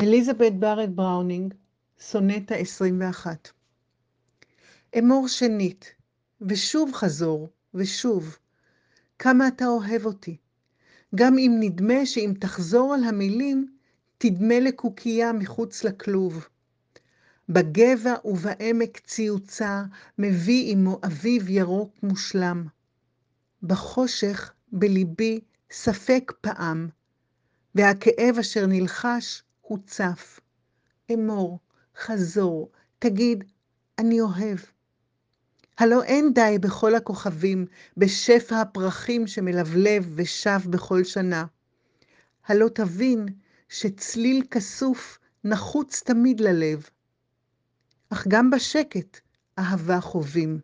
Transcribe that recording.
אליזבת בארט בראונינג, סונטה 21. אמור שנית, ושוב חזור, ושוב, כמה אתה אוהב אותי. גם אם נדמה שאם תחזור על המילים, תדמה לקוקייה מחוץ לכלוב. בגבע ובעמק ציוצה מביא עמו אביב ירוק מושלם. בחושך בליבי ספק פעם, והכאב אשר נלחש הוצף. אמור, חזור, תגיד, אני אוהב. הלא אין די בכל הכוכבים, בשפע הפרחים שמלבלב ושב בכל שנה. הלא תבין שצליל כסוף נחוץ תמיד ללב. אך גם בשקט אהבה חווים.